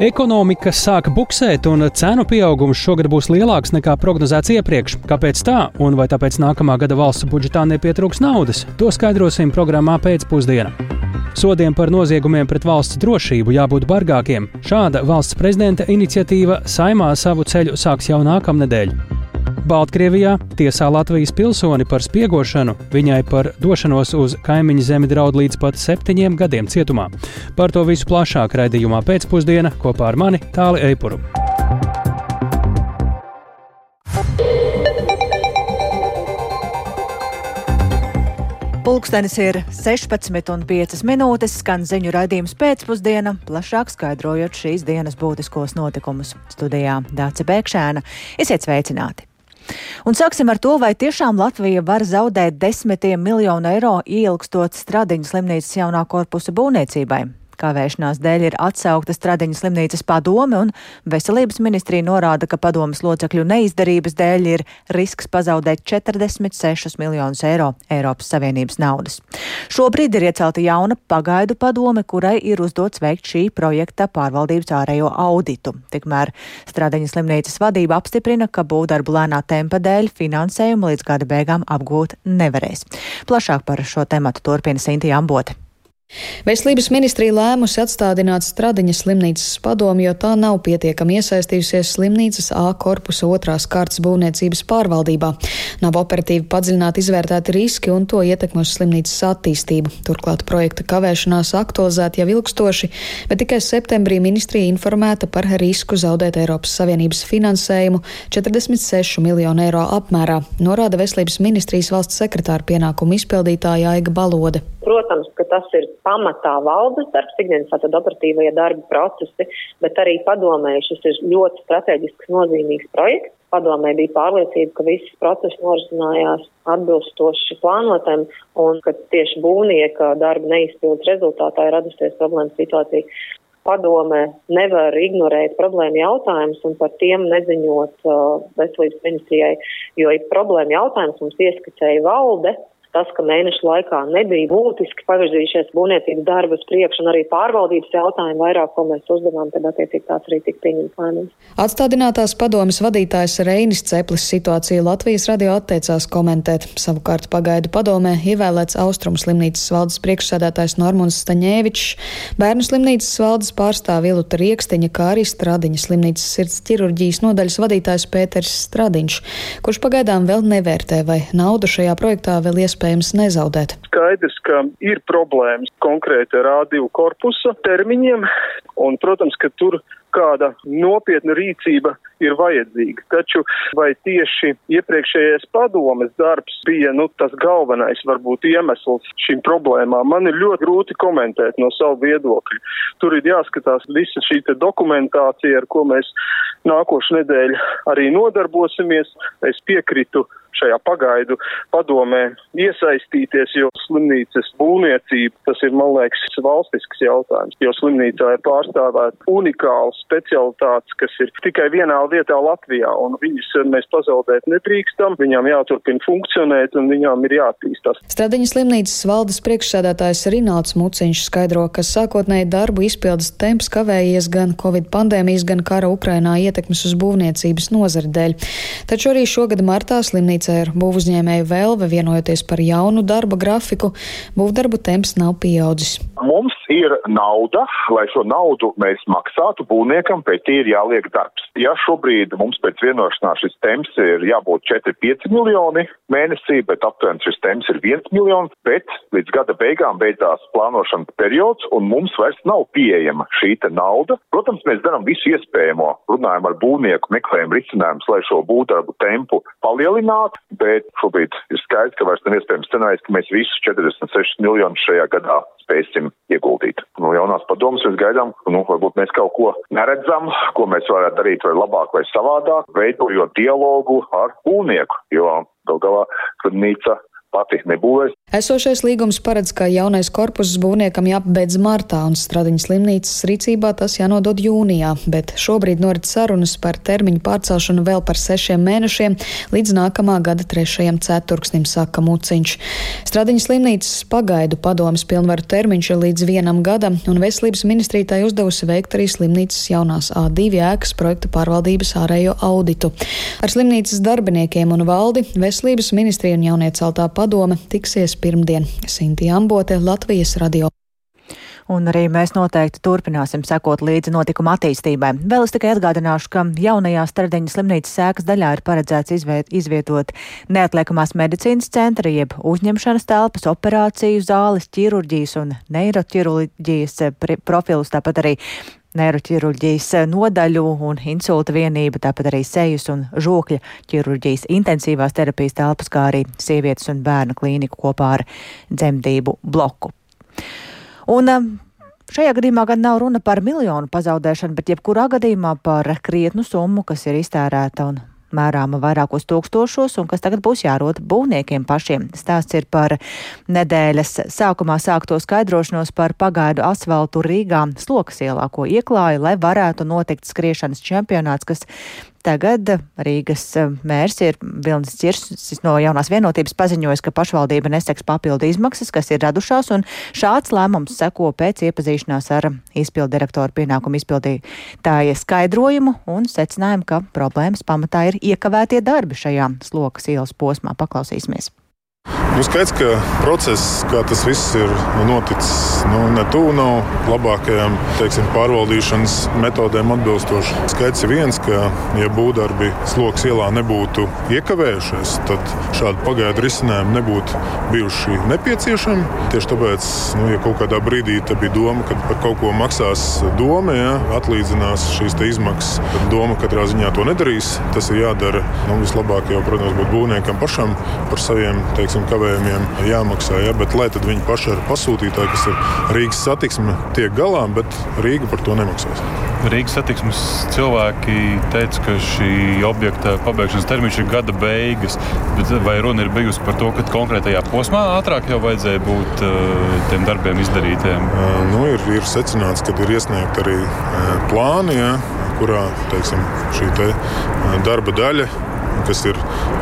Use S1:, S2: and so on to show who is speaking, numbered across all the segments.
S1: Ekonomika sāka buksēt, un cenu pieaugums šogad būs lielāks nekā prognozēts iepriekš. Kāpēc tā, un vai tāpēc nākamā gada valsts budžetā nepietrūks naudas? To skaidrosim programmā pēcpusdienā. Sodiem par noziegumiem pret valsts drošību jābūt bargākiem. Šāda valsts prezidenta iniciatīva saimā savu ceļu sāks jau nākamnedēļ. Baltkrievijā tiesā Latvijas pilsoni par spiegošanu, viņai par došanos uz kaimiņu zemi draud līdz pat septiņiem gadiem cietumā. Par to visu plašāk raidījumā pēcpusdienā kopā ar mani Tāli Eipuru.
S2: Pulkstenis ir 16,5 minūtes, skan ziņu raidījums pēcpusdiena, plašāk skaidrojot šīs dienas būtiskos notikumus. Studijā Dāca Bēkšēna. Esiet sveicināti! Un sāksim ar to, vai tiešām Latvija var zaudēt desmitiem miljonu eiro ielgstot Stradiņas slimnīcas jaunā korpusa būvniecībai. Kavēšanās dēļ ir atsaukta Stradiņas slimnīcas padome, un veselības ministrija norāda, ka padomas locekļu neizdarības dēļ ir risks pazaudēt 46 miljonus eiro Eiropas Savienības naudas. Šobrīd ir iecelta jauna pagaidu padome, kurai ir uzdots veikt šī projekta pārvaldības ārējo auditu. Tikmēr Stradiņas slimnīcas vadība apstiprina, ka būvdarbu lēnā tempa dēļ finansējumu līdz gada beigām apgūt nevarēs. Plašāk par šo tematu turpina Sinti Ambote.
S3: Veselības ministrija lēmusi atstādināt Stradiņas slimnīcas padomu, jo tā nav pietiekami iesaistījusies slimnīcas A korpusa otrās kārtas būvniecības pārvaldībā. Nav operatīvi padziļināti izvērtēti riski un to ietekmi uz slimnīcas attīstību. Turklāt projekta kavēšanās aktualizēta jau ilgstoši, bet tikai septembrī ministrija informēta par risku zaudēt Eiropas Savienības finansējumu 46 miljonu eiro apmērā, norāda Veselības ministrijas valsts sekretāra pienākumu izpildītāja Aiga Balode.
S4: Protams, ka tas ir pamatā valdes darbs, ikdienas tātad operatīvajie darba procesi, bet arī padomēji šis ir ļoti strateģisks nozīmīgs projekts. Padomē bija pārliecība, ka viss process norisinājās atbilstoši plānotam un ka tieši būvnieka darba neizpildes rezultātā ir radusies problēmas situācija. Padome nevar ignorēt problēmu jautājumus un par tiem neziņot uh, veselības ministrijai, jo problēma jautājums mums ieskicēja valde, tas, ka mēnešu laikā nebija būtiski pavirzījušies būvniecības darbus priekš un arī pārvaldības jautājumu vairāk, ko mēs uzdevām, tad attiecīgi tās arī tika pieņemts lēmums.
S3: Atstādinātās padomas vadītājs Reinis Ceplis situāciju Latvijas radio atteicās komentēt. Savukārt pagaidu padomē ievēlēts Austrum slimnīcas valdes priekšsēdētājs Normons Staņēvičs, bērnu slimnīcas valdes pārstāvi Iluta Riekstiņa, kā arī Stradiņa slimnīcas sirds ķirurģijas nodaļas vadītājs Pēters Stradiņš, kurš pagaidām vēl nevērtē, vai naudu šajā projektā vēl iespējams iespējams nezaudēt?
S5: Skaidrs, ka ir problēmas konkrēti ar A2 korpusa termiņiem, un, protams, ka tur kāda nopietna rīcība ir vajadzīga. Taču vai tieši iepriekšējais padomes darbs bija nu, tas galvenais varbūt iemesls šīm problēmām, man ir ļoti grūti komentēt no savu viedokļu. Tur ir jāskatās visa šī dokumentācija, ar ko mēs nākošu nedēļu arī nodarbosimies. Es piekritu šajā pagaidu padomē iesaistīties, jo slimnīcas būvniecība, tas ir, man liekas, valstisks jautājums, jo slimnīcā ir pārstāvēt unikāls specialitātes, kas ir tikai vienā vietā Latvijā, un viņas mēs pazaudēt nedrīkstam, viņām jāturpina funkcionēt, un viņām ir jāattīstās.
S3: Stradiņas slimnīcas valdes priekšsēdētājs Rināls Muciņš skaidro, ka sākotnēji darbu izpildes temps kavējies gan Covid pandēmijas, gan kara Ukrainā ietekmes uz būvniecības nozari dēļ. Taču arī šogad martā Slimnīca ar būvuzņēmēju vēlve vienojoties par jaunu darba grafiku, būvdarbu temps nav pieaudzis.
S6: Mums ir nauda, lai šo naudu mēs maksātu būvniekam, pēc tie ir jāliek darbs. Ja šobrīd mums pēc vienošanās šis temps ir jābūt 4-5 miljoni mēnesī, bet aptuveni šis temps ir 1 miljons, bet līdz gada beigām beidzās plānošanas periods un mums vairs nav pieejama šī nauda. Protams, mēs darām visu iespējamo, runājam ar būvnieku, meklējam risinājumus, lai šo būvdarbu tempu palielinātu bet šobrīd ir skaidrs, ka vairs nav iespējams scenārijs, ka mēs visus 46 miljonus šajā gadā spēsim ieguldīt. No jaunās padomas mēs gaidām, nu, varbūt mēs kaut ko neredzam, ko mēs varētu darīt vai labāk vai savādāk, veidojot dialogu ar būvnieku, jo gal galā slimnīca pati nebūvēs.
S3: Esošais līgums paredz, ka jaunais korpus būvniekam jāpabeidz martā, un Stradiņas slimnīcas rīcībā tas jānodod jūnijā, bet šobrīd norit sarunas par termiņu pārcelšanu vēl par sešiem mēnešiem līdz nākamā gada trešajam ceturksnim, saka Muciņš. Stradiņas slimnīcas pagaidu padomas pilnvaru termiņš ir līdz vienam gadam, un veselības ministrija tai uzdevusi veikt arī slimnīcas jaunās A2 ēkas projekta pārvaldības ārējo auditu. Ar slimnīcas darbiniekiem un valdi veselības ministrija un jaunieceltā padome tiksies pirmdien. Sinti Ambote, Latvijas radio.
S2: Un arī mēs noteikti turpināsim sekot līdzi notikuma attīstībai. Vēl es tikai atgādināšu, ka jaunajā Stardeņa slimnīcas sēkas daļā ir paredzēts izviet, izvietot neatliekamās medicīnas centra, jeb uzņemšanas telpas, operāciju zāles, ķirurģijas un neiroķirurģijas profilus, tāpat arī neiroķirurģijas nodaļu un insulta vienība, tāpat arī sejas un žokļa ķirurģijas intensīvās terapijas telpas, kā arī sievietes un bērnu klīniku kopā ar dzemdību bloku. Un, um, Šajā gadījumā gan nav runa par miljonu pazaudēšanu, bet jebkurā gadījumā par krietnu summu, kas ir iztērēta un mērāma vairākos tūkstošos un kas tagad būs jārod būvniekiem pašiem. Stāsts ir par nedēļas sākumā sākto skaidrošanos par pagaidu asfaltu Rīgā slokas ielā, ko ieklāja, lai varētu notikt skriešanas čempionāts, kas Tagad Rīgas mērs ir Vilnis Cirsis no jaunās vienotības paziņojis, ka pašvaldība neseks papildu izmaksas, kas ir radušās, un šāds lēmums seko pēc iepazīšanās ar izpildu direktoru pienākumu izpildītāja skaidrojumu un secinājumu, ka problēmas pamatā ir iekavētie darbi šajā slokas ielas posmā. Paklausīsimies!
S7: Nu, skaidrs, ka process, kā tas viss ir noticis, nu, ne tuvu nav labākajām teiksim, pārvaldīšanas metodēm atbilstoši. Skaidrs ir viens, ka, ja būvdarbi sloks ielā nebūtu iekavējušies, tad šādi pagaidu risinājumi nebūtu bijuši nepieciešami. Tieši tāpēc, nu, ja kaut kādā brīdī bija doma, ka par kaut ko maksās doma, ja, atlīdzinās šīs izmaksas, tad doma katrā ziņā to nedarīs. Tas ir jādara nu, vislabāk jau, protams, būtu būvniekam pašam par saviem teiksim, teiksim, kavējumiem jāmaksā. Ja? Bet lai tad viņi paši ar pasūtītāju, kas ir Rīgas satiksme, tiek galā, bet Rīga par to nemaksās.
S8: Rīgas satiksmes cilvēki teica, ka šī objekta pabeigšanas termiņš ir gada beigas. Vai runa ir bijusi par to, ka konkrētajā posmā ātrāk jau vajadzēja būt uh, tiem darbiem izdarītiem?
S7: Uh, nu, ir, ir secināts, ka ir iesniegti arī uh, plāni, ja, kurā teiksim, šī te, darba daļa kas ir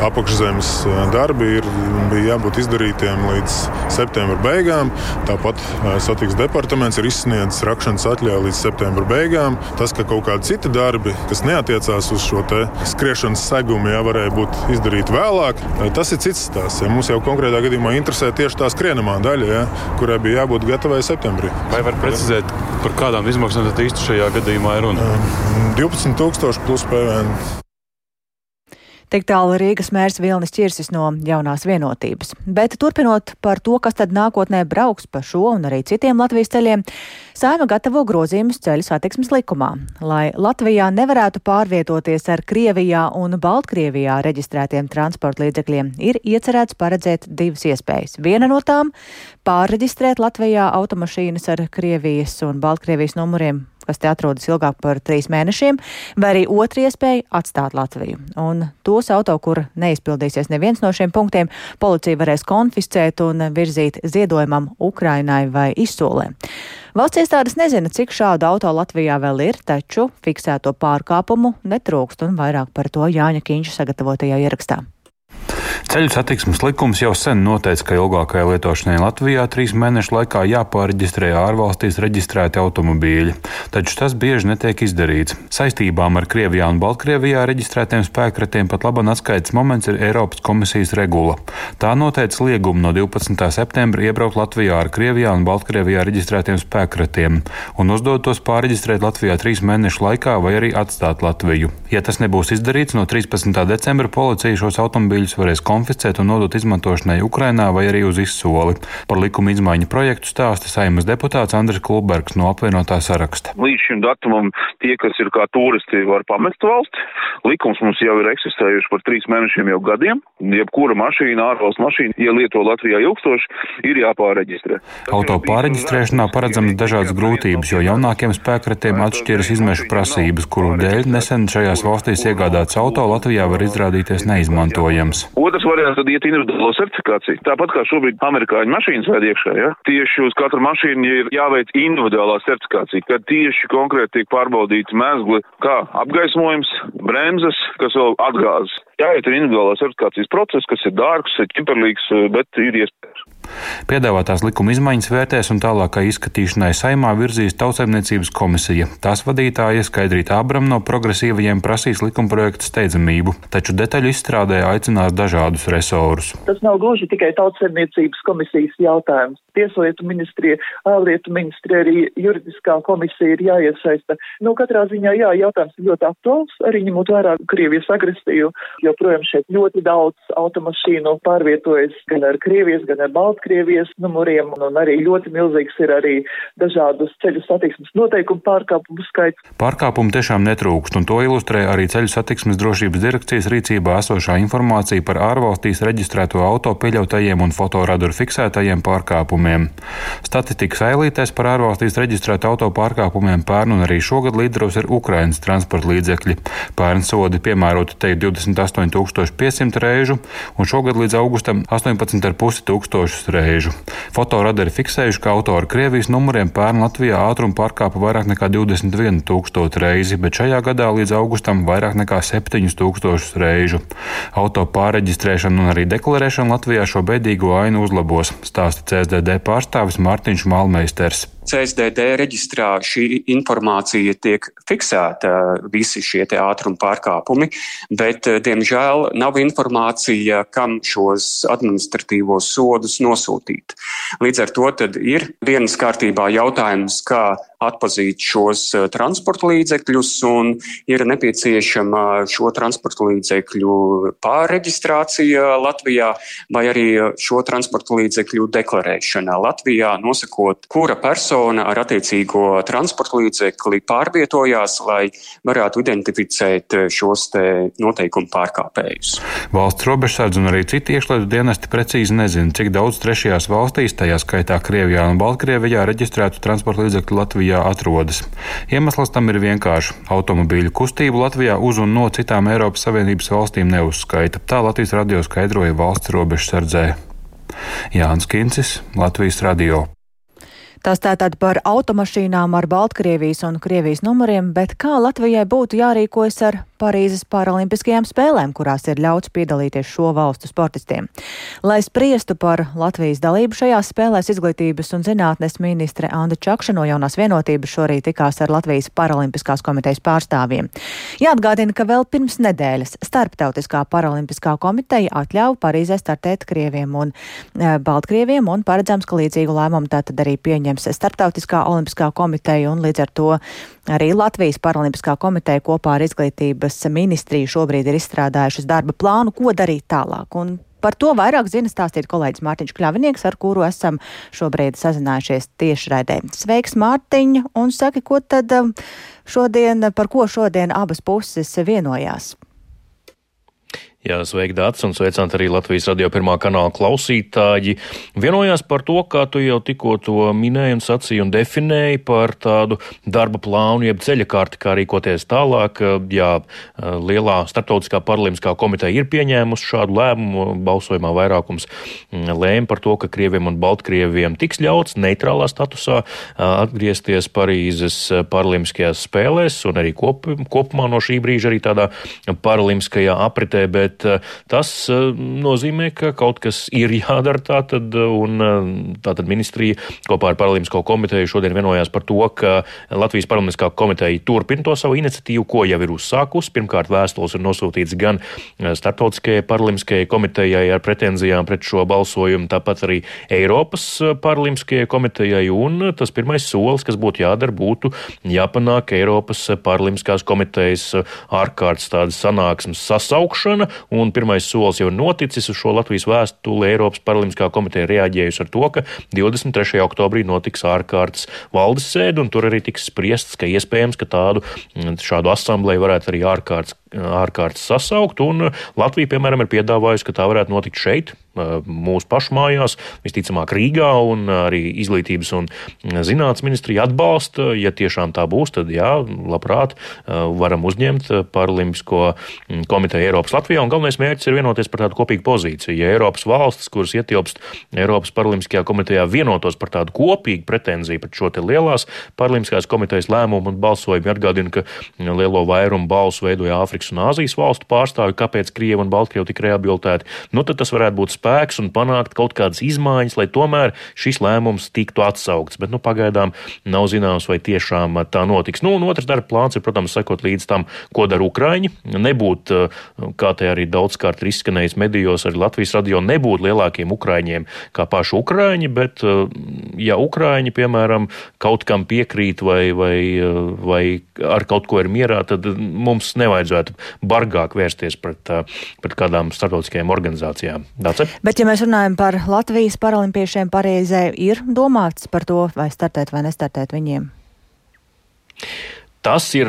S7: apakšzemes darbi, ir, bija jābūt izdarītiem līdz septembra beigām. Tāpat satiksmes departaments ir izsniedzis rakšanas atļauju līdz septembra beigām. Tas, ka kaut kādi citi darbi, kas neatiecās uz šo skriešanas segumu, jā, varēja būt izdarīti vēlāk, tas ir cits stāsts. Ja mums jau konkrētā gadījumā interesē tieši tā skrienamā daļa, ja, kurai bija jābūt gatavai septembrī.
S8: Vai var precizēt, par kādām izmaksām tad īsti šajā gadījumā ir runa?
S7: 12,000 plus PVN.
S2: Tik tālu Rīgas mērs Vilnis Čirsis no jaunās vienotības. Bet turpinot par to, kas tad nākotnē brauks pa šo un arī citiem Latvijas ceļiem, Saima gatavo grozījumus ceļu satiksmes likumā, lai Latvijā nevarētu pārvietoties ar Krievijā un Baltkrievijā reģistrētiem transporta līdzekļiem, ir iecerēts paredzēt divas iespējas. Viena no tām - pārreģistrēt Latvijā automašīnas ar Krievijas un Baltkrievijas numuriem kas te atrodas ilgāk par trīs mēnešiem, vai arī otra iespēja atstāt Latviju. Un tos auto, kur neizpildīsies neviens no šiem punktiem, policija varēs konfiscēt un virzīt ziedojumam Ukrainai vai izsolē. Valsts iestādes nezina, cik šādu auto Latvijā vēl ir, taču fiksēto pārkāpumu netrūkst un vairāk par to Jāņa Kīņša sagatavotajā ierakstā.
S8: Ceļu satiksmes likums jau sen noteica, ka ilgākajai lietošanai Latvijā trīs mēnešu laikā jāpārreģistrē ārvalstīs reģistrēti automobīļi, taču tas bieži netiek izdarīts. Saistībām ar Krievijā un Baltkrievijā reģistrētiem spēkratiem pat laban atskaites moments ir Eiropas komisijas regula. Tā noteica liegumu no 12. septembra iebraukt Latvijā ar Krievijā un Baltkrievijā reģistrētiem spēkratiem un uzdot tos pārreģistrēt Latvijā trīs mēnešu laikā vai arī atstāt Latviju. Ja tas nebūs izdarīts, no 13. decembra policija šos automobīļus varēs konfiscēt un nodot izmantošanai Ukrainā vai arī uz izsoli. Par likuma izmaiņu projektu stāsta saimas deputāts Andris Kulbergs no apvienotā saraksta.
S9: Līdz šim datumam tie, kas ir kā turisti, var pamest valsti. Likums mums jau ir eksistējuši par trīs mēnešiem jau gadiem. Jebkura mašīna, ārvalstu mašīna, ja lieto Latvijā ilgstoši, ir jāpārreģistrē.
S8: Auto pārreģistrēšanā paredzamas dažādas grūtības, jo jaunākiem spēkratiem atšķiras izmešu prasības, kuru dēļ nesen šajās valstīs iegādāts auto Latvijā var izrādīties neizmantojams.
S9: Otra Otrs variants tad iet individuālo certifikāciju. Tāpat kā šobrīd amerikāņu mašīnas vēd iekšā, ja? tieši uz katru mašīnu ir jāveic individuālā certifikācija, kad tieši konkrēti tiek pārbaudīts mēzgli, kā apgaismojums, bremzes, kas vēl atgāzes. Jāiet ir individuālā certifikācijas process, kas ir dārgs, ķiperlīgs, bet ir iespējams.
S8: Piedāvātās likuma izmaiņas vērtēs un tālākai izskatīšanai saimā virzīs Tautsaimniecības komisija. Tās vadītāja Skaidrīta Abram no progresīvajiem prasīs likumprojekta steidzamību, taču detaļu izstrādē aicinās dažādus resorus.
S10: Tas nav gluži tikai Tautsaimniecības komisijas jautājums. Tieslietu ministrija, ārlietu ministrija, arī juridiskā komisija ir jāiesaista. Nu, katrā ziņā, jā, jautājums ir ļoti aktuāls, arī ņemot vērā Krievijas agresiju, jo, protams, šeit ļoti daudz automašīnu pārvietojas gan ar Krievijas, gan ar Baltkrievijas numuriem, un arī ļoti milzīgs ir arī dažādus ceļu satiksmes noteikumu pārkāpumu skaits.
S8: Pārkāpumu tiešām netrūkst, un to ilustrē arī ceļu satiksmes drošības direkcijas rīcībā esošā informācija par ārvalstīs reģistrēto auto pieļautajiem un fotoradaru fiksētajiem pārkāpumiem. Statistikas ailītēs par ārvalstīs reģistrētu auto pārkāpumiem pērn un arī šogad līderos ir Ukrainas transporta līdzekļi. Pērn sodi piemēroti teikt 28,500 reižu, un šogad līdz augustam 18,5 tūkstošus reižu. Fotoradari fiksējuši, ka autori Krievijas numuriem pērn Latvijā ātrumu pārkāpa vairāk nekā 21 tūkstoši reizi, bet šajā gadā līdz augustam vairāk nekā 7 tūkstošus reižu. Auto pārreģistrēšana un arī deklarēšana Latvijā šo bēdīgo ainu uzlabos, stāsta CSDD pārstāvis Mārtiņš Malmeisters.
S11: CSDD reģistrā šī informācija tiek fiksēta, visi šie ātruma pārkāpumi, bet, diemžēl, nav informācija, kam šos administratīvos sodus nosūtīt. Līdz ar to ir dienas kārtībā jautājums, kā atpazīt šos transporta līdzekļus, un ir nepieciešama šo transporta līdzekļu pārreģistrācija Latvijā vai arī šo transporta līdzekļu deklarēšana Latvijā, nosakot, kura persona persona ar attiecīgo transporta līdzekli pārvietojās, lai varētu identificēt eh, šos noteikumu pārkāpējus.
S8: Valsts robežsardze un arī citi iekšlietu dienesti precīzi nezina, cik daudz trešajās valstīs, tajā skaitā Krievijā un Baltkrievijā, reģistrētu transporta līdzekļu Latvijā atrodas. Iemesls tam ir vienkārši. Automobīļu kustību Latvijā uz un no citām Eiropas Savienības valstīm neuzskaita. Tā Latvijas radio skaidroja valsts robežsardzē. Jānis Kincis, Latvijas radio.
S2: Tas tātad par automašīnām ar Baltkrievijas un Krievijas numuriem, bet kā Latvijai būtu jārīkojas ar Parīzes Paralimpiskajām spēlēm, kurās ir ļauts piedalīties šo valstu sportistiem. Lai spriestu par Latvijas dalību šajās spēlēs, izglītības un zinātnes ministre Anda Čakša no jaunās vienotības šorīt tikās ar Latvijas Paralimpiskās komitejas pārstāvjiem. Jāatgādina, ka vēl pirms nedēļas Starptautiskā Paralimpiskā komiteja atļauj Parīzē startēt Krieviem un e, Baltkrieviem un paredzams, ka līdzīgu lēmumu tātad arī pieņems Starptautiskā Olimpiskā komiteja un līdz ar to arī Latvijas Paralimpiskā komiteja kopā ar izglītību Veselības ministrija šobrīd ir izstrādājušas darba plānu, ko darīt tālāk. Un Par to vairāk zina stāstīt kolēģis Mārtiņš Kļavinieks, ar kuru esam šobrīd sazinājušies tiešraidē. Sveiks, Mārtiņ, un saki, ko tad um, šodien, par ko šodien abas puses vienojās?
S12: Jā, sveiki, Dārts, un sveicināt arī Latvijas radio pirmā kanāla klausītāji. Vienojās par to, kā tu jau tikko to minēji un sacīji un definēji par tādu darba plānu, jeb ceļa kārti, kā rīkoties tālāk. Jā, lielā starptautiskā paralimpiskā komiteja ir pieņēmusi šādu lēmumu, balsojumā vairākums mm, lēma par to, ka Krieviem un Baltkrieviem tiks ļauts neitrālā statusā atgriezties Parīzes paralimpiskajās spēlēs un arī kop, kopumā no šī brīža arī tādā paralimpiskajā apritē. Bet bet eh, tas eh, nozīmē, ka kaut kas ir jādara tātad, un eh, tātad ministrija kopā ar Paralimpisko komiteju šodien vienojās par to, ka Latvijas Paralimpiskā komiteja turpina to savu iniciatīvu, ko jau ir uzsākusi. Pirmkārt, vēstules ir nosūtīts gan Startautiskajai Paralimpiskajai komitejai ar pretenzijām pret šo balsojumu, tāpat arī Eiropas Paralimpiskajai komitejai, un tas pirmais solis, kas būtu jādara, būtu jāpanāk Eiropas Paralimpiskās komitejas ārkārtas tādas sanāksmes sasaukšana, un pirmais solis jau ir noticis uz šo Latvijas vēstuli. Eiropas Paralimpiskā komiteja reaģējusi ar to, ka 23. oktobrī notiks ārkārtas valdes sēde, un tur arī tiks spriests, ka iespējams, ka tādu šādu asambleju varētu arī ārkārtas ārkārtas sasaukt, un Latvija, piemēram, ir piedāvājusi, ka tā varētu notikt šeit, mūsu pašu mājās, visticamāk Rīgā, un arī izglītības un zinātnes ministrija atbalsta. Ja tiešām tā būs, tad jā, labprāt varam uzņemt Paralimpisko komiteju Eiropas Latvijā, un galvenais mērķis ir vienoties par tādu kopīgu pozīciju. Ja Eiropas valstis, kuras ietilpst Eiropas Paralimpiskajā komitejā, vienotos par tādu kopīgu pretenziju pret šo te lielās Paralimpiskās komitejas lēmumu un balsojumu, atgādina, ka lielo vairumu balsu veidoja Āfrikas un Āzijas valstu pārstāvji, kāpēc Krievi un Baltkrievi tika rehabilitēti, nu tad tas varētu būt spēks un panākt kaut kādas izmaiņas, lai tomēr šis lēmums tiktu atsaukts. Bet nu, pagaidām nav zināms, vai tiešām tā notiks. Nu, un otrs darba plāns ir, protams, sekot līdz tam, ko dara Ukraiņi. Nebūt, kā te arī daudzkārt ir izskanējis medijos, arī Latvijas radio, nebūt lielākiem Ukraiņiem kā paši Ukraiņi, bet ja Ukraiņi, piemēram, kaut kam piekrīt vai, vai, vai ar kaut ko ir mierā, tad mums nevajadzētu bargāk vērsties pret, pret kādām starptautiskajām organizācijām. Dace?
S2: Bet, ja mēs runājam par Latvijas paralimpiešiem, Parīzē ir domāts par to, vai startēt vai nestartēt viņiem?
S12: Tas ir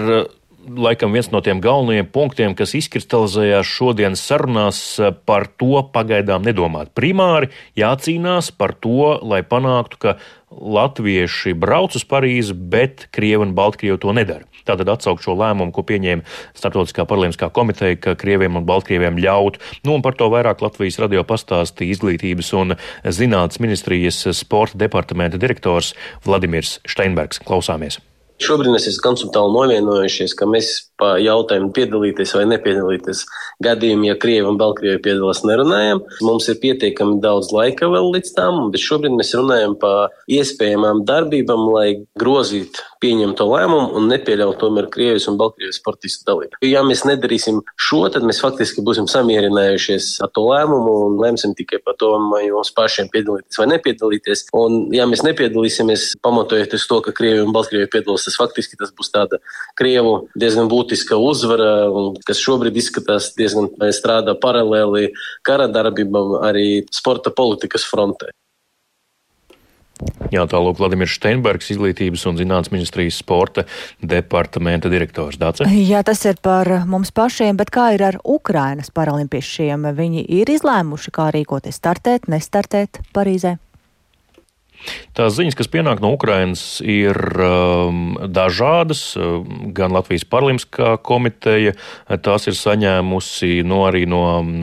S12: laikam viens no tiem galvenajiem punktiem, kas izkristalizējās šodienas sarunās par to pagaidām nedomāt. Primāri jācīnās par to, lai panāktu, ka latvieši brauc uz Parīzi, bet Krievi un Baltkrievi to nedara. Tātad atsaukt šo lēmumu, ko pieņēma Startautiskā paralēliskā komiteja, ka Krieviem un Baltkrieviem ļaut. Nu, un par to vairāk Latvijas radio pastāstīja izglītības un zinātnes ministrijas sporta departamenta direktors Vladimirs Steinbergs. Klausāmies!
S13: Šobrīd mēs esam konceptuāli novienojušies, ka mēs pa jautājumu piedalīties vai nepiedalīties gadījumā, ja Krievi un Baltkrievi piedalās, nerunājam. Mums ir pietiekami daudz laika vēl līdz tam, bet šobrīd mēs runājam par iespējamām darbībām, lai grozītu pieņemto lēmumu un nepieļaut tomēr Krievijas un Baltkrievijas sportistu dalību. Ja mēs nedarīsim šo, tad mēs faktiski būsim samierinājušies ar to lēmumu un lemsim tikai par to, vai mums pašiem piedalīties vai nepiedalīties. Un, ja mēs nepiedalīsimies, pamatojoties to, ka Krievija un Baltkrievija piedalās, tas faktiski tas būs tāda Krievu diezgan būtiska uzvara, kas šobrīd izskatās diezgan strādā paralēli kara darbībām arī sporta politikas frontē.
S12: Jā, tālāk Vladimirs Steinbergs, izglītības un zinātnes ministrijas sporta departamenta direktors. Dāce?
S2: Jā, tas ir par mums pašiem, bet kā ir ar Ukrainas paralimpiešiem? Viņi ir izlēmuši, kā rīkoties startēt, nestartēt Parīzē.
S12: Tās ziņas, kas pienāk no Ukrainas, ir um, dažādas. Gan Latvijas Paralimpiskā komiteja tās ir saņēmusi no arī no um,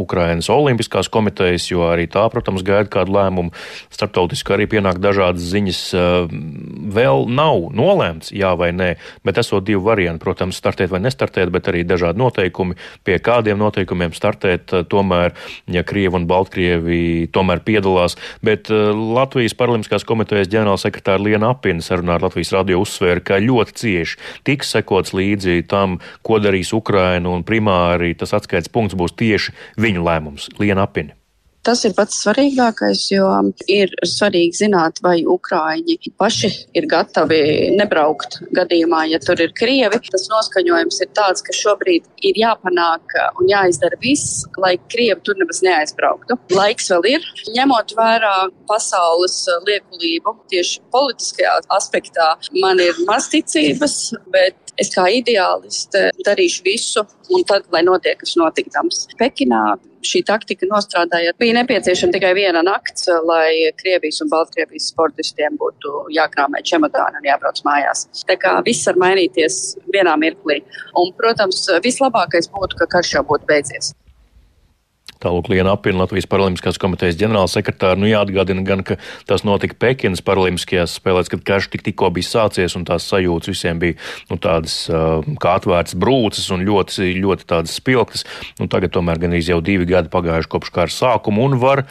S12: Ukrainas Olimpiskās komitejas, jo arī tā, protams, gaida kādu lēmumu. Startautiski arī pienāk dažādas ziņas. Uh, vēl nav nolēmts, jā vai nē, bet esot divi varianti, protams, startēt vai nestartēt, bet arī dažādi noteikumi, pie kādiem noteikumiem startēt. Tomēr, ja Krievi un Baltkrievi tomēr piedalās, bet uh, Latvijas Latvijas Paralimpiskās komitejas ģenerālsekretāra Liena Apina sarunā ar Latvijas radio uzsvēra, ka ļoti cieši tiks sekots līdzi tam, ko darīs Ukraina, un primāri tas atskaits punkts būs tieši viņu lēmums. Liena Apina.
S14: Tas ir pats svarīgākais, jo ir svarīgi zināt, vai Ukrāņi paši ir gatavi nebraukt gadījumā, ja tur ir krievi. Tas noskaņojums ir tāds, ka šobrīd ir jāpanāk un jāizdara viss, lai krievi tur nemaz neaizbrauktu. Laiks vēl ir, ņemot vērā pasaules liekulību tieši politiskajā aspektā. Man ir maz ticības, bet es kā ideāliste darīšu visu, un tad, lai notiek kas notikams. Pekinā šī taktika nostrādājot, bija nepieciešama tikai viena nakts, lai Krievijas un Baltkrievijas sportistiem būtu jākrāmē čemodāni un jābrauc mājās. Tā kā viss var mainīties vienā mirklī. Un, protams, vislabākais būtu, ka karš jau būtu beidzies.
S12: Tālāk Liena apviena Latvijas Paralimpiskās komitejas ģenerālsekretāra. Nu, jāatgādina gan, ka tas notika Pekinas Paralimpiskajās spēlēs, kad karš tik tikko bija sācies un tās sajūtas visiem bija nu, tādas kā atvērtas brūces un ļoti, ļoti tādas spilgtas. Nu, tagad tomēr gan jau divi gadi pagājuši kopš kara sākuma un var,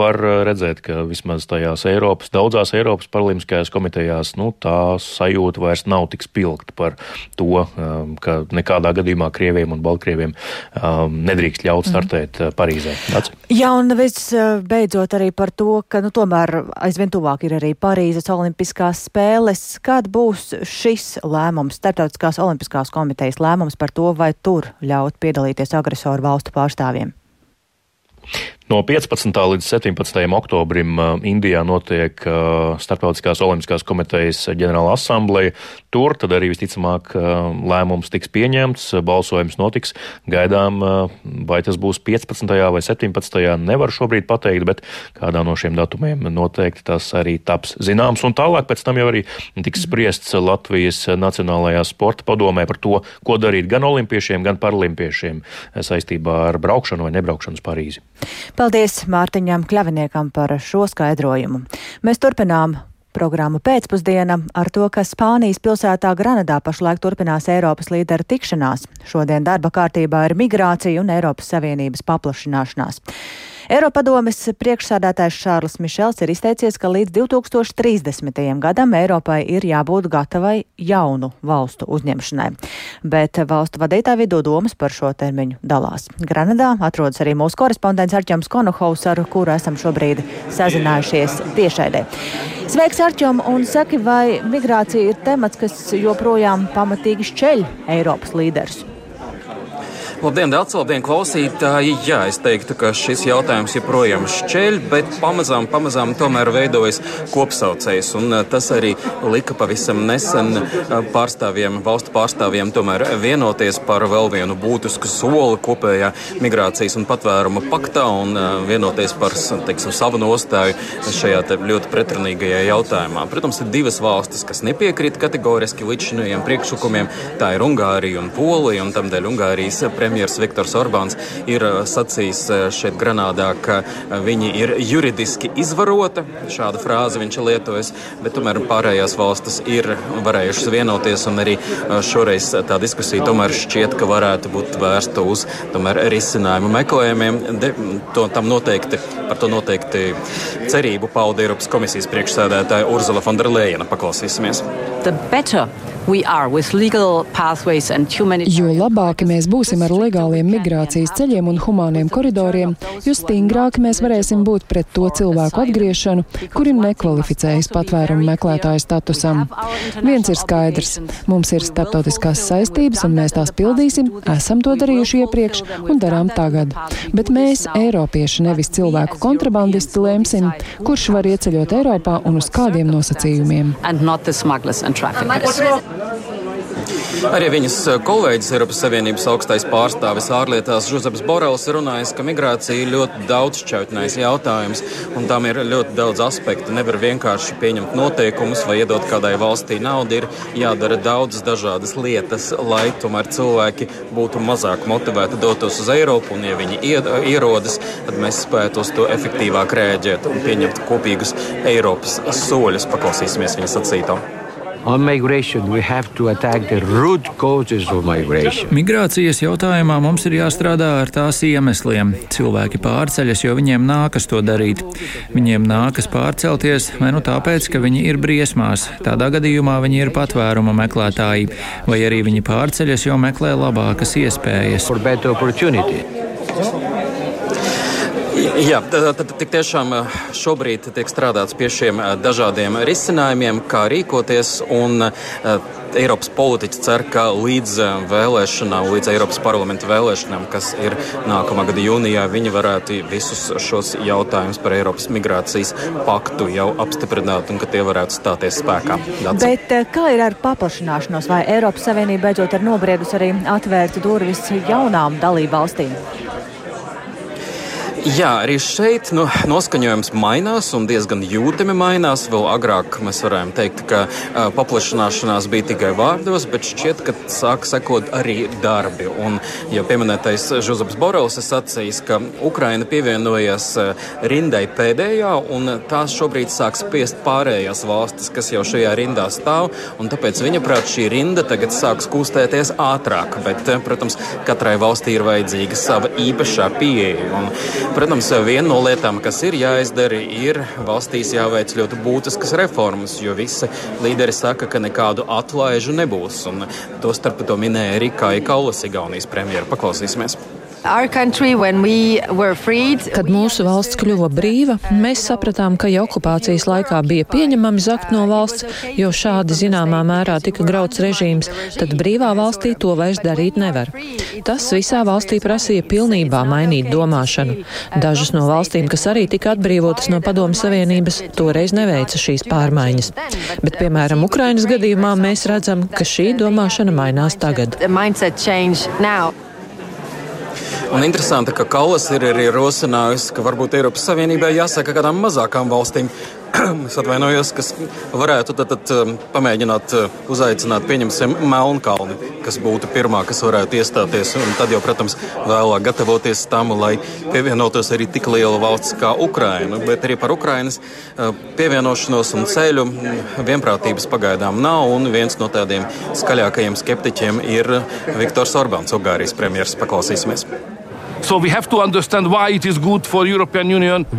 S12: var redzēt, ka vismaz tajās Eiropas, daudzās Eiropas Paralimpiskajās komitejās, nu, tā sajūta vairs nav tik spilgta par to, ka nekādā gadījumā Krieviem un Baltkrieviem nedrīkst ļaut startēt. Mm Eh, Parīzē. Nāc.
S2: Jā, un viss eh, beidzot arī par to, ka nu, tomēr aizvien tuvāk ir arī Parīzes Olimpiskās spēles. Kad būs šis lēmums, Startautiskās Olimpiskās komitejas lēmums par to, vai tur ļaut piedalīties agresoru valstu pārstāvjiem?
S12: No 15. līdz 17. oktobrim uh, Indijā notiek uh, Startautiskās olimpiskās komitejas ģenerāla asambleja. Tur tad arī visticamāk uh, lēmums tiks pieņemts, balsojums notiks. Gaidām, vai tas būs 15. vai 17. nevar šobrīd pateikt, bet kādā no šiem datumiem noteikti tas arī taps zināms. Un tālāk pēc tam jau arī tiks spriests Latvijas Nacionālajā sporta padomē par to, ko darīt gan olimpiešiem, gan paralimpiešiem saistībā ar braukšanu vai nebraukšanu uz Parīzi.
S2: Paldies Mārtiņam Kļaviniekam par šo skaidrojumu. Mēs turpinām programmu pēcpusdiena ar to, ka Spānijas pilsētā Granadā pašlaik turpinās Eiropas līderu tikšanās. Šodien darba kārtībā ir migrācija un Eiropas Savienības paplašināšanās. Eiropadomes priekšsādātājs Šārls Mišels ir izteicies, ka līdz 2030. gadam Eiropai ir jābūt gatavai jaunu valstu uzņemšanai. Bet valstu vadītāju vidū domas par šo termiņu dalās. Granadā atrodas arī mūsu korespondents Arķoms Konohaus, ar kuru esam šobrīd sazinājušies tiešaidē. Sveiks, Arčom, un saki, vai migrācija ir temats, kas joprojām pamatīgi šķeļ Eiropas līderus?
S15: Labdien, Dārts, labdien, klausītāji! Jā, es teiktu, ka šis jautājums joprojām šķeļ, bet pamazām, pamazām tomēr veidojas kopsaucējs. Un eh, tas arī lika pavisam nesen eh, pārstāvjiem, valstu pārstāvjiem tomēr vienoties par vēl vienu būtisku soli kopējā migrācijas un patvēruma paktā un eh, vienoties par teiksim, savu nostāju šajā ļoti pretrunīgajā jautājumā. Protams, ir divas valstis, kas nepiekrīt kategoriski līdz šiem priekšlikumiem. Tā ir Ungārija un Polija, un tamdēļ Ungārijas prezidents premjeras Viktors Orbāns ir uh, sacījis uh, šeit Granādā, ka uh, viņi ir juridiski izvarota. Šādu frāzi viņš ir lietojis, bet tomēr pārējās valstis ir varējušas vienoties, arī šoreiz tā diskusija tomēr šķiet, ka varētu būt vērsta uz tomēr risinājumu meklējumiem. De, to, noteikti, par to noteikti cerību pauda Eiropas komisijas priekšsēdētāja Urzula Fonderleina. Paklausīsimies. The better
S16: Jo labāki mēs būsim ar legāliem migrācijas ceļiem un humāniem koridoriem, jo stingrāki mēs varēsim būt pret to cilvēku atgriešanu, kuri nekvalificējas patvērumu meklētāju statusam. Viens ir skaidrs - mums ir starptautiskās saistības, un mēs tās pildīsim, esam to darījuši iepriekš un darām tagad. Bet mēs, Eiropieši, nevis cilvēku kontrabandisti, lemsim, kurš var ieceļot Eiropā un uz kādiem nosacījumiem.
S15: Arī viņas kolēģis Eiropas Savienības augstais pārstāvis ārlietās Žuzeps Borels runājis, ka migrācija ir ļoti daudzšķautnējs jautājums un tam ir ļoti daudz aspektu. Nevar vienkārši pieņemt noteikumus vai iedot kādai valstī naudu. Ir jādara daudzas dažādas lietas, lai tomēr cilvēki būtu mazāk motivēti dotos uz Eiropu un, ja viņi ierodas, tad mēs spētu uz to efektīvāk rēģēt un pieņemt kopīgus Eiropas soļus. Paklausīsimies viņa sacītā.
S17: Migrācijas jautājumā mums ir jāstrādā ar tās iemesliem. Cilvēki pārceļas, jo viņiem nākas to darīt. Viņiem nākas pārcelties vai nu tāpēc, ka viņi ir briesmās. Tādā gadījumā viņi ir patvēruma meklētāji, vai arī viņi pārceļas, jo meklē labākas iespējas.
S15: Jā, tad tiešām šobrīd tiek strādāts pie šiem dažādiem risinājumiem, kā rīkoties. Un, Eiropas politiķi cer, ka līdz vēlēšanām, līdz Eiropas parlamenta vēlēšanām, kas ir nākamā gada jūnijā, viņi varētu visus šos jautājumus par Eiropas migrācijas paktu jau apstiprināt un ka tie varētu stāties spēkā.
S2: Dats. Bet kā ir ar paplašināšanos? Vai Eiropas Savienība beidzot ir nobriedus arī atvērt durvis jaunām dalību valstīm?
S15: Jā, arī šeit nu, noskaņojums mainās un diezgan jūtami mainās. Vēl agrāk mēs varējām teikt, ka uh, paplašināšanās bija tikai vārdos, bet šķiet, ka sāk sekot arī darbi. Un jau pieminētais Žuzaps Borels ir sacījis, ka Ukraina pievienojas rindai pēdējā, un tās šobrīd sāk spiest pārējās valstis, kas jau šajā rindā stāv. Tāpēc viņa prāt šī rinda tagad sāks kustēties ātrāk. Bet, protams, katrai valstī ir vajadzīga sava īpašā pieeja. Un, Protams, viena no lietām, kas ir jāizdara, ir valstīs jāveic ļoti būtiskas reformas, jo visi līderi saka, ka nekādu atlaižu nebūs. Un to minēja arī Kāja Kaulas, Igaunijas premjera. Paklausīsimies!
S18: Kad mūsu valsts kļuva brīva, mēs sapratām, ka jau okupācijas laikā bija pieņemami zakt no valsts, jo šādi zināmā mērā tika grauts režīms, tad brīvā valstī to vairs darīt nevar. Tas visā valstī prasīja pilnībā mainīt domāšanu. Dažas no valstīm, kas arī tika atbrīvotas no Padomu Savienības, toreiz neveica šīs pārmaiņas. Bet, piemēram, Ukrainas gadījumā mēs redzam, ka šī domāšana mainās tagad.
S15: Un interesanti, ka Kaulas ir arī rosinājusi, ka varbūt Eiropas Savienībai jāsaka kādām mazākām valstīm, es atvainojos, kas varētu tad, tad um, pamēģināt uh, uzaicināt, pieņemsim, Melnkalni, kas būtu pirmā, kas varētu iestāties. Un tad jau, protams, vēlāk gatavoties tam, lai pievienotos arī tik liela valsts kā Ukraina. Bet arī par Ukrainas uh, pievienošanos un ceļu vienprātības pagaidām nav. Un viens no tādiem skaļākajiem skeptiķiem ir Viktors Orbāns, Ungārijas premjeras. Paklausīsimies!
S19: So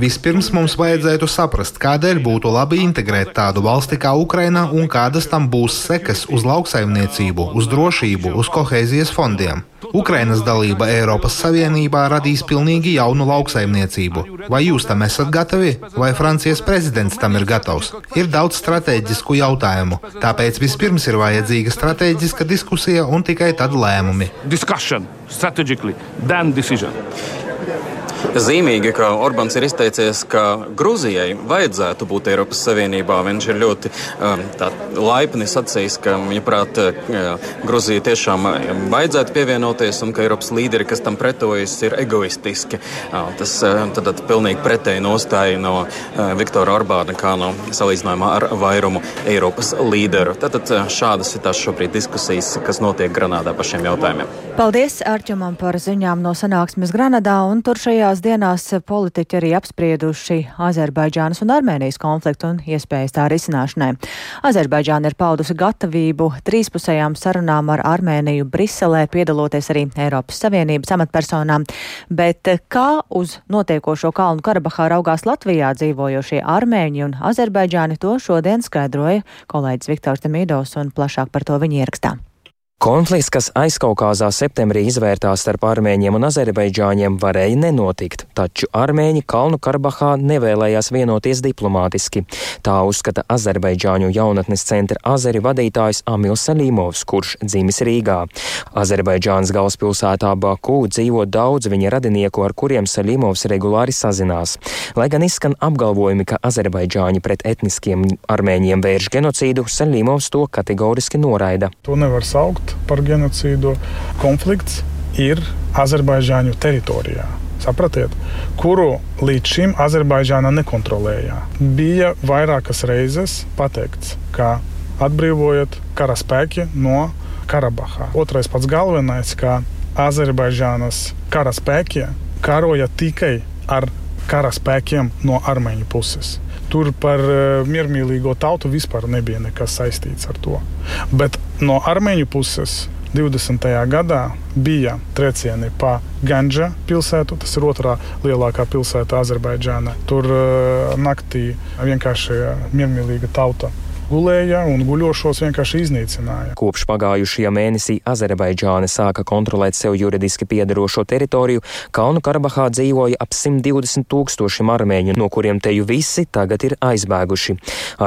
S19: Vispirms mums vajadzētu saprast, kādēļ būtu labi integrēt tādu valsti kā Ukraina un kādas tam būs sekas uz lauksaimniecību, uz drošību, uz kohēzijas fondiem. Ukrainas dalība Eiropas Savienībā radīs pilnīgi jaunu lauksaimniecību. Vai jūs tam esat gatavi, vai Francijas prezidents tam ir gatavs? Ir daudz strateģisku jautājumu, tāpēc vispirms ir vajadzīga strateģiska diskusija un tikai tad lēmumi. Discussion, strategically, then decision.
S15: Zīmīgi, ka Orbāns ir izteicies, ka Grūzijai vajadzētu būt Eiropas Savienībā. Viņš ir ļoti um, laipni sacījis, ka, viņaprāt, uh, Grūzija tiešām um, vajadzētu pievienoties un ka Eiropas līderi, kas tam pretojas, ir egoistiski. Uh, tas uh, tad, tad pilnīgi pretēji nostāja no Viktora Orbāna kā no salīdzinājumā ar vairumu Eiropas līderu. Tātad šādas ir tās šobrīd diskusijas, kas notiek Granādā par šiem jautājumiem.
S2: Paldies Arķumam par ziņām no sanāksmes Granadā un tur šajā Šajās dienās politiķi arī apsprieduši Azerbaidžānas un Armēnijas konfliktu un iespējas tā risināšanai. Azerbaidžāna ir paudusi gatavību trīspusējām sarunām ar Armēniju Briselē, piedaloties arī Eiropas Savienības amatpersonām, bet kā uz notiekošo Kalnu Karabahā raugās Latvijā dzīvojošie armēņi un Azerbaidžāni, to šodien skaidroja kolēģis Viktors Demīdovs un plašāk par to viņa ierakstā.
S20: Konflikts, kas aizkaukāzā septembrī izvērtās starp armēņiem un azerbaidžāņiem, varēja nenotikt, taču armēņi Kalnu Karabahā nevēlējās vienoties diplomātiski. Tā uzskata Azerbaidžāņu jaunatnes centra Azeri vadītājs Amils Salīmovs, kurš dzimis Rīgā. Azerbaidžānas galvaspilsētā Baku dzīvo daudz viņa radinieku, ar kuriem Salīmovs regulāri sazinās. Lai gan izskan apgalvojumi, ka Azerbaidžāņi pret etniskiem armēņiem vērš genocīdu, Salīmovs to kategoriski noraida.
S21: To nevar saukt par genocīdu. Konflikts ir Azerbaidžāņu teritorijā. Sapratiet, kuru līdz šim Azerbaidžāna nekontrolēja. Bija vairākas reizes pateikts, ka atbrīvojot karaspēki no Karabahā. Otrais pats galvenais, ka Azerbaidžānas karaspēki karoja tikai ar karaspēkiem no armēņu puses. Tur par uh, miermīlīgo tautu vispār nebija nekas saistīts ar to. Bet no armēņu puses 20. gadā bija triecieni pa Ganģa pilsētu, tas ir otrā lielākā pilsēta Azerbaidžānā. Tur uh, naktī vienkārši miermīlīga tauta gulēja un guļošos vienkārši iznīcināja.
S20: Kopš pagājušajā mēnesī Azerbaidžāna sāka kontrolēt sev juridiski piedarošo teritoriju, Kalnu Karabahā dzīvoja ap 120 tūkstošiem armēņu, no kuriem teju visi tagad ir aizbēguši.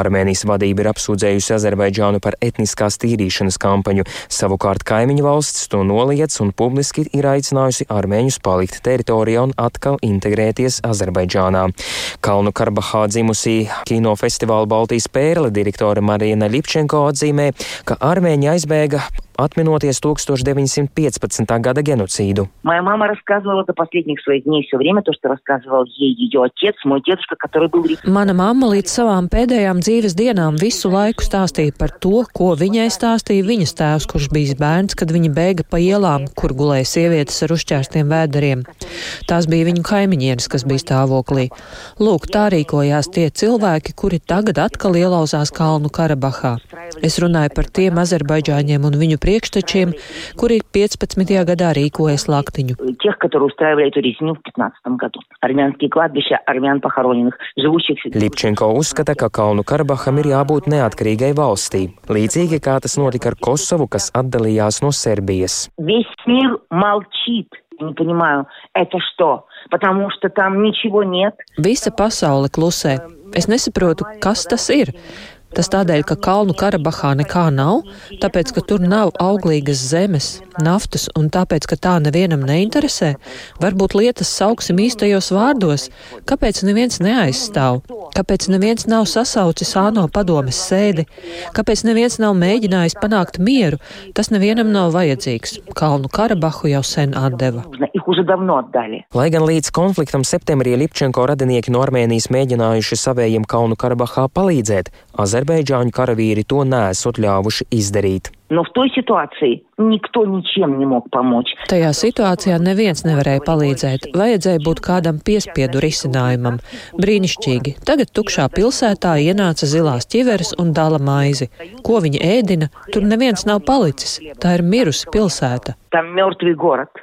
S20: Armēnijas vadība ir apsūdzējusi Azerbaidžānu par etniskās tīrīšanas kampaņu, savukārt kaimiņu valsts to noliec un publiski ir aicinājusi armēņus palikt teritorijā un atkal integrēties Azerbaidžānā. Kalnu Karabahā dzimusī kinofestivāla Baltijas pērle direktora Direktore Marina Lipčenko atzīmē, ka armēņi aizbēga atminoties 1915. gada genocīdu.
S18: Mana mamma līdz savām pēdējām dzīves dienām visu laiku stāstīja par to, ko viņai stāstīja viņas tēvs, kurš bija bērns, kad viņa bēga pa ielām, kur gulēja sievietes ar uzķērstiem vēderiem. Tās bija viņu kaimiņienes, kas bija stāvoklī. Lūk, tā rīkojās tie cilvēki, kuri tagad atkal ielauzās Kalnu Karabahā. Es runāju par tiem azerbaidžāņiem un viņu priekštečiem, kuri 15. gadā rīkoja slaktiņu.
S20: Lipčenko uzskata, ka Kalnu Karabaham ir jābūt neatkarīgai valstī, līdzīgi kā tas notika ar Kosovu, kas atdalījās no Serbijas.
S22: не понимаю, это что? Потому что там ничего нет.
S18: Visa pasaule klusē. Es nesaprotu, kas tas ir. Tas tādēļ, ka Kalnu Karabahā nekā nav, tāpēc, ka tur nav auglīgas zemes, naftas un tāpēc, ka tā nevienam neinteresē. Varbūt lietas sauksim īstajos vārdos. Kāpēc neviens neaizstāv? Kāpēc neviens nav sasaucis āno padomes sēdi? Kāpēc neviens nav mēģinājis panākt mieru? Tas nevienam nav vajadzīgs. Kalnu Karabahu jau sen atdeva.
S22: Lai
S20: gan līdz konfliktam septembrī Lipčenko radinieki no Armēnijas mēģinājuši savējiem Kalnu Karabahā palīdzēt, Azerbaidžāņu karavīri to nesot ļāvuši izdarīt.
S22: No v toj situācijā nikto ničiem nemog pomoć.
S18: Tajā situācijā neviens nevarēja palīdzēt. Vajadzēja būt kādam piespiedu risinājumam. Brīnišķīgi. Tagad tukšā pilsētā ienāca zilās ķiveres un dala maizi. Ko viņi ēdina, tur neviens nav palicis. Tā ir mirusi pilsēta.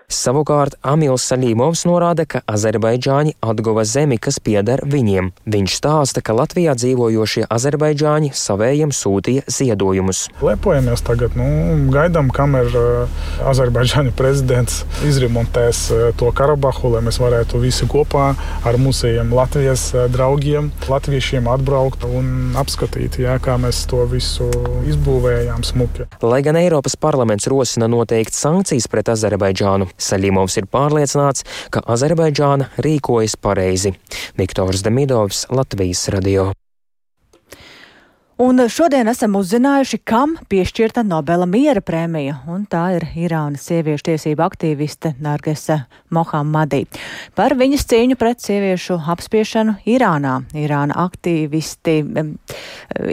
S20: Savukārt Amils Salīmovs norāda, ka azerbaidžāņi atguva zemi, kas pieder viņiem. Viņš stāsta, ka Latvijā dzīvojošie azerbaidžāņi savējiem sūtīja ziedojumus.
S21: Lepojamies tagad Nu, gaidām, kamēr uh, Azerbaidžāņu prezidents izremontēs uh, to Karabahu, lai mēs varētu visi kopā ar mūsējiem Latvijas uh, draugiem, latviešiem atbraukt un apskatīt, jā, kā mēs to visu izbūvējām smuki.
S20: Lai gan Eiropas parlaments rosina noteikt sankcijas pret Azerbaidžānu, Saļimovs ir pārliecināts, ka Azerbaidžāna rīkojas pareizi. Viktors Demidovs, Latvijas radio.
S2: Un šodien esam uzzinājuši, kam piešķirta Nobela miera prēmija, un tā ir Irānas sieviešu tiesību aktīviste Nargesa Mohamadī. Par viņas cīņu pret sieviešu apspiešanu Irānā. Irāna aktīvisti,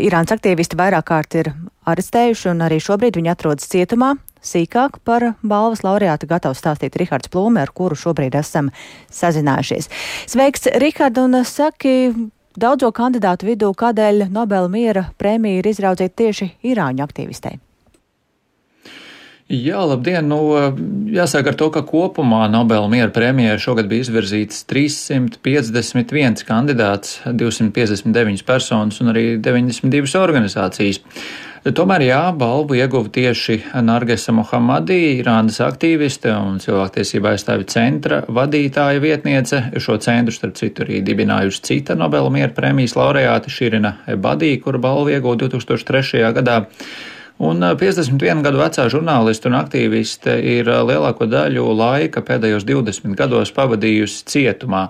S2: Irānas aktīvisti vairāk kārt ir arestējuši, un arī šobrīd viņi atrodas cietumā. Sīkāk par balvas laureātu gatavs stāstīt Rihards Plūme, ar kuru šobrīd esam sazinājušies. Sveiks, Rihard, un saki, Daudzo kandidātu vidū, kādēļ Nobela miera prēmija ir izraudzīta tieši Irāņu aktīvistei?
S17: Jā, labdien! Nu, jāsaka ar to, ka kopumā Nobela miera prēmijai šogad bija izvirzīts 351 kandidāts, 259 personas un arī 92 organizācijas. Tomēr jā, balvu ieguva tieši Nargesa Mohamadī, Irānas aktīviste un cilvēktiesība aizstāvi centra vadītāja vietniece. Šo centru, starp citu, arī dibinājusi cita Nobela miera prēmijas laureāte Širina Ebadī, kura balvu ieguva 2003. gadā. Un 51 gadu vecā žurnāliste un aktīviste ir lielāko daļu laika pēdējos 20 gados pavadījusi cietumā.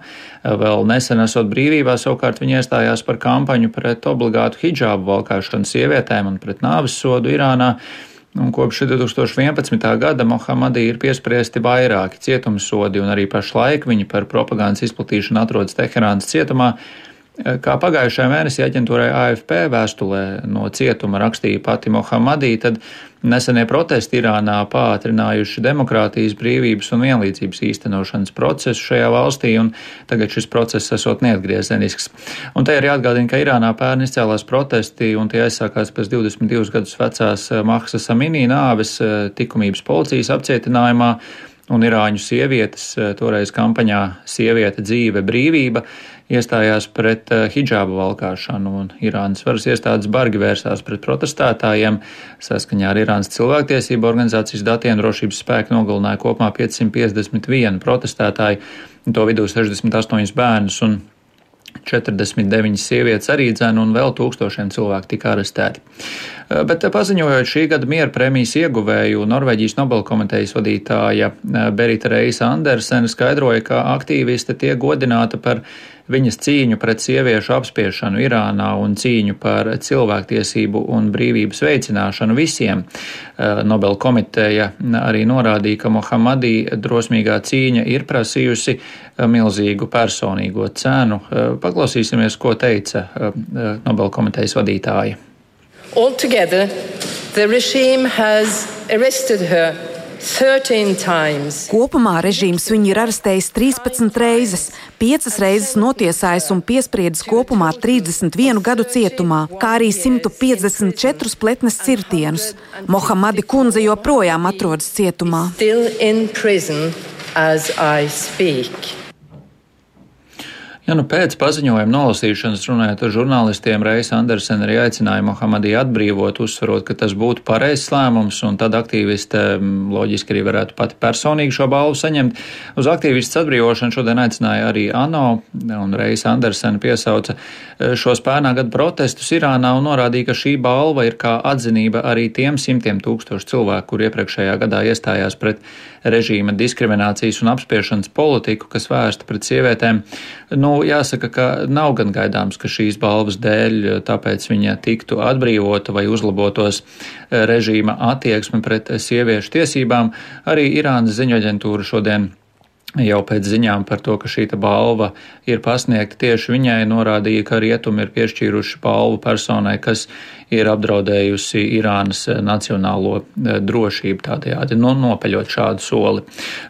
S17: Vēl nesen esot brīvībā, savukārt viņa iestājās par kampaņu pret obligātu hidžābu valkāšanu sievietēm un pret nāves sodu Irānā. Un kopš 2011. gada Mohamadī ir piespriesti vairāki cietumsodi, un arī pašlaik viņa par propagandas izplatīšanu atrodas Teherānas cietumā. Kā pagājušajā mēnesī aģentūrai AFP vēstulē no cietuma rakstīja pati Mohamadī, tad nesenie protesti Irānā pātrinājuši demokrātijas, brīvības un vienlīdzības īstenošanas procesu šajā valstī, un tagad šis process esot neatgriezenisks. Un te ir jāatgādina, ka Irānā pērn izcēlās protesti, un tie aizsākās pēc 22 gadus vecās Mahsas Aminī nāves likumības policijas apcietinājumā un irāņu sievietes, toreiz kampaņā Sieviete, dzīve, brīvība, iestājās pret eh, hidžābu valkāšanu, un Irānas varas iestādes bargi vērsās pret protestētājiem. Saskaņā ar Irānas cilvēktiesību organizācijas datiem drošības spēki nogalināja kopumā 551 protestētāju, to vidū 68 bērnus un 49 sievietes arī dzēna un vēl tūkstošiem cilvēku tika arestēti. Eh, bet paziņojot šī gada miera prēmijas ieguvēju, Norvēģijas Nobelkomitejas vadītāja eh, Berita Reisa Andersena skaidroja, ka aktīviste tiek godināta par viņas cīņu pret sieviešu apspiešanu Irānā un cīņu par cilvēktiesību un brīvības veicināšanu visiem. Eh, Nobel komiteja arī norādīja, ka Mohamadī drosmīgā cīņa ir prasījusi eh, milzīgu personīgo cenu. Eh, paklausīsimies, ko teica Nobel komitejas vadītāja. Altogether, the regime has arrested her
S23: Kopumā režīms viņu ir arestējis 13 reizes, 5 reizes notiesājis un piespriedis kopumā 31 gadu cietumā, kā arī 154 pletnes cirtienus. Mohamadi kundze joprojām atrodas cietumā.
S17: Ja nu pēc paziņojuma nolasīšanas runājot ar žurnālistiem, Reis Andersen arī aicināja Mohamadī atbrīvot, uzsverot, ka tas būtu pareizs lēmums, un tad aktīviste loģiski arī varētu pati personīgi šo balvu saņemt. Uz aktīvistas atbrīvošanu šodien aicināja arī ANO, un Reis Andersen piesauca e, šos pērnā gada protestus Irānā un norādīja, ka šī balva ir kā atzinība arī tiem simtiem tūkstošu cilvēku, kur iepriekšējā gadā iestājās pret režīma diskriminācijas un apspiešanas politiku, kas vērsta pret sievietēm. Nu, jāsaka, ka nav gan gaidāms, ka šīs balvas dēļ tāpēc viņa tiktu atbrīvota vai uzlabotos režīma attieksme pret sieviešu tiesībām. Arī Irānas ziņoģentūra šodien jau pēc ziņām par to, ka šī balva ir pasniegta tieši viņai, norādīja, ka rietumi ir piešķīruši balvu personai, kas ir apdraudējusi Irānas eh, nacionālo eh, drošību tādējādi no, nopeļot šādu soli.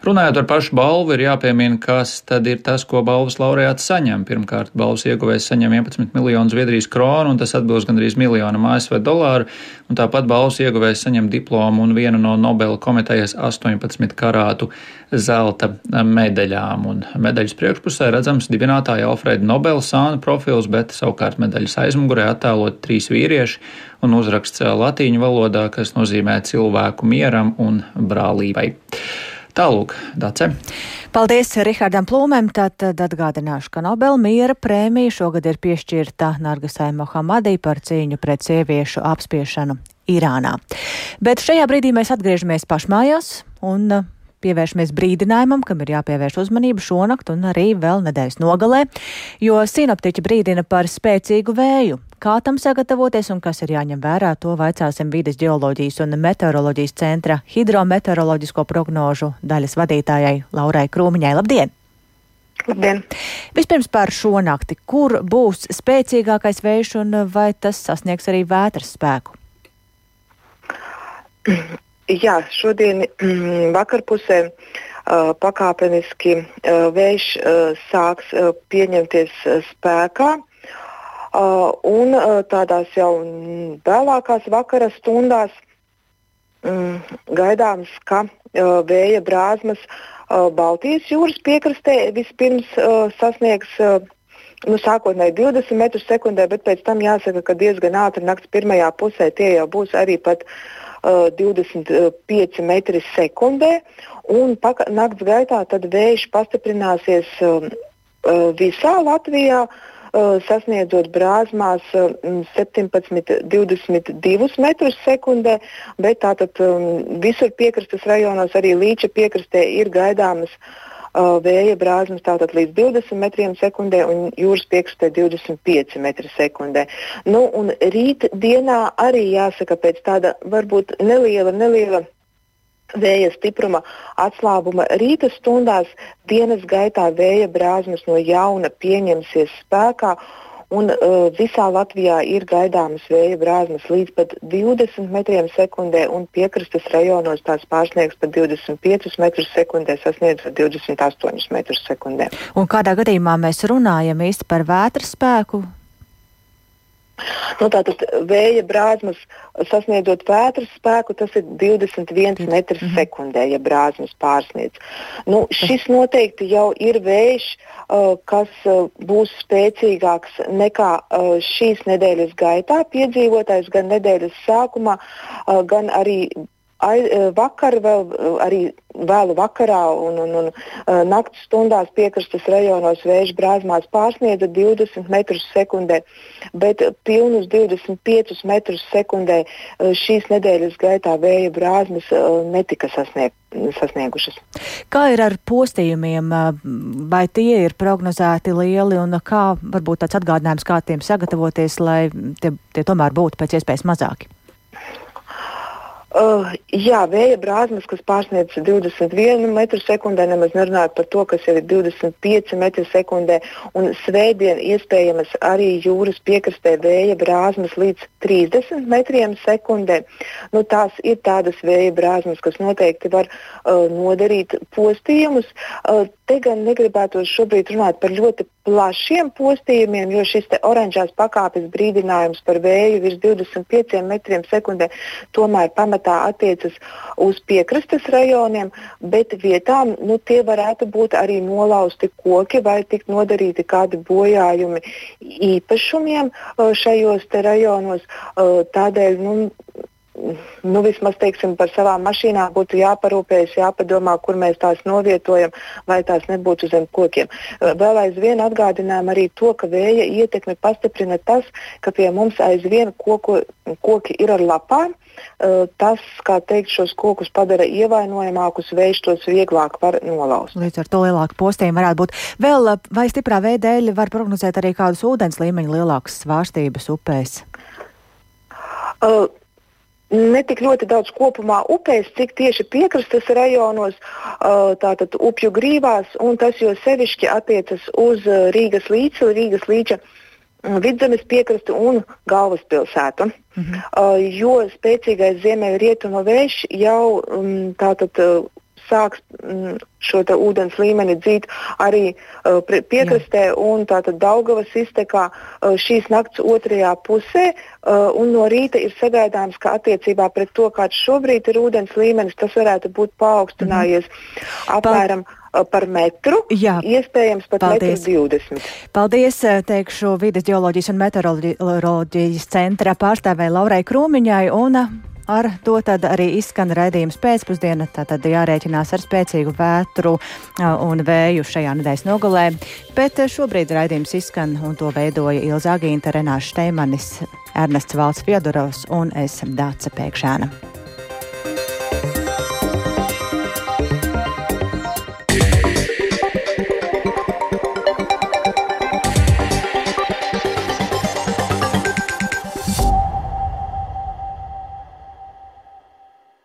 S17: Runājot par pašu balvu, ir jāpiemina, kas tad ir tas, ko balvas laureāts saņem. Pirmkārt, balvas ieguvējs saņem 11 miljonus Zviedrijas kronu, un tas atbilst gandrīz miljonam ASV dolāru, un tāpat balvas ieguvējs saņem diplomu un vienu no Nobela komitejas 18 karātu zelta medaļām. Un medaļas priekšpusē redzams dibinātāja Alfrēda Nobela sāna profils, bet savukārt medaļas aizmugurē attēlot trīs vīrieši un uzraksts latīņu valodā, kas nozīmē cilvēku mieram un brālībai. Tālūk, Dace.
S2: Paldies Rihardam Plūmēm. Tad atgādināšu, ka Nobel miera prēmija šogad ir piešķirta Nargasai Mohamadī par cīņu pret sieviešu apspiešanu Irānā. Bet šajā brīdī mēs atgriežamies pašmājās un pievēršamies brīdinājumam, kam ir jāpievērš uzmanība šonakt un arī vēl nedēļas nogalē, jo sinoptiķi brīdina par spēcīgu vēju. Kā tam sagatavoties un kas ir jāņem vērā, to vaicāsim vides geoloģijas un meteoroloģijas centra hidrometeoroloģisko prognožu daļas vadītājai Laurai Krūmiņai. Labdien!
S24: Labdien!
S2: Vispirms par šo nakti. Kur būs spēcīgākais vējš un vai tas sasniegs arī vētras spēku?
S24: Jā, šodien mm, vakarpusē uh, pakāpeniski uh, vējš uh, sāks uh, pieņemties uh, spēkā. Uh, un uh, tādās jau vēlākās vakara stundās um, gaidāms, ka uh, vēja brāzmas uh, Baltijas jūras piekrastē vispirms uh, sasniegs uh, nu, sākotnēji 20 metrus sekundē, bet pēc tam jāsaka, ka diezgan ātri naktas pirmajā pusē tie jau būs arī pat uh, 25 metri sekundē, un nakts gaitā vējš pastiprināsies um, uh, visā Latvijā. Uh, sasniedzot brāzmās 17, um, 22 metrus sekundē, bet tātad visur piekrastes rajonos, arī līča piekrastē, ir gaidāmas vēja brāzmas tātad līdz 20 metriem sekundē un jūras piekstē 25 metri sekundē. Nu, un rīt dienā arī jāsaka pēc tāda varbūt neliela, neliela vēja stipruma atslābuma rīta stundās dienas gaitā vēja brāzmas no jauna pieņemsies spēkā un uh, visā Latvijā ir gaidāmas vēja brāzmas līdz pat 20 metriem sekundē, un piekrastes rajonos tās pārsniegs pat 25 metrus sekundē, sasniedzot 28 metrus sekundē.
S2: Un kādā gadījumā mēs runājam īsti par vētras spēku?
S24: Nu, tātad vēja brāzmas sasniedzot vētras spēku, tas ir 21 mm. metrs mm -hmm. sekundē, ja brāzmas pārsniedz. Nu, šis noteikti jau ir vējš, uh, kas uh, būs spēcīgāks nekā uh, šīs nedēļas gaitā piedzīvotais, gan nedēļas sākumā, gan arī E, vakar, vēl e, arī vēlu vakarā un, un, un e, naktas stundās piekrastes rajonos vēja brāzmās pārsniedza 20 metrus sekundē, bet pilnus 25 metrus sekundē šīs nedēļas gaitā vēja brāzmas netika sasniegt, sasniegušas.
S2: Kā ir ar postījumiem? Vai tie ir prognozēti lieli un kā varbūt tāds atgādinājums, kā tiem sagatavoties, lai tie, tie tomēr būtu pēc iespējas mazāki?
S24: Uh, jā, vēja brāzmas, kas pārsniedz 21 metru sekundē, nemaz nerunājot par to, kas jau ir 25 metru sekundē. Un svētdien iespējamas arī jūras piekrastē vēja brāzmas līdz 30 metriem sekundē. Nu, tās ir tādas vēja brāzmas, kas noteikti var uh, nodarīt postījumus. Uh, te gan negribētu šobrīd runāt par ļoti plašiem postījumiem, jo šis oranžās pakāpes brīdinājums par vēju virs 25 metriem sekundē tomēr pamatā attiecas uz piekrastes rajoniem, bet vietām nu, tie varētu būt arī nolausti koki vai tikt nodarīti kādi bojājumi īpašumiem šajos rajonos. Tādēļ nu, nu, vismaz teiksim, par savām mašīnām būtu jāparūpējas, jāpadomā, kur mēs tās novietojam, lai tās nebūtu zem kokiem. Vēl aizvien atgādinām arī to, ka vēja ietekmi pastiprina tas, ka pie mums aizvien koku, koki ir ar lapām. Tas, kā teikt, šos kokus padara ievainojamākus, vējš tos vieglāk var nolauzt.
S2: Līdz ar to lielāka postījuma varētu būt. Vēl vai stiprā vēja dēļ var prognozēt arī kādus ūdens līmeņa lielākas svārstības upēs?
S24: Uh, Netik ļoti daudz kopumā upēs, cik tieši piekrastes rajonos, tātad upju grīvās, un tas jo sevišķi attiecas uz Rīgas līci, Rīgas līča vidzemes piekrastu un galvaspilsētu. Mhm. Jo spēcīgais ziemeļrietumu vējš jau tātad sāks mm, šo ūdens līmeni dzīt arī uh, piekrastē Jā. un tātad Daugavas iztekā uh, šīs nakts otrajā pusē. Uh, un no rīta ir sagaidāms, ka attiecībā pret to, kāds šobrīd ir ūdens līmenis, tas varētu būt paaugstinājies mm. apmēram. Pa par metru, Jā, iespējams pat paldies. metru 20.
S2: Paldies, teikšu, vides geoloģijas un meteoroloģijas centra pārstāvē Laurai Krūmiņai un Ar to tad arī izskan raidījums pēcpusdiena, tātad jārēķinās ar spēcīgu vētru un vēju šajā nedēļas nogalē, bet šobrīd raidījums izskan un to veidoja Ilza Agīnta, Renāša Šteimanis, Ernests Valds Fjodorovs un es Dāca Pēkšēna.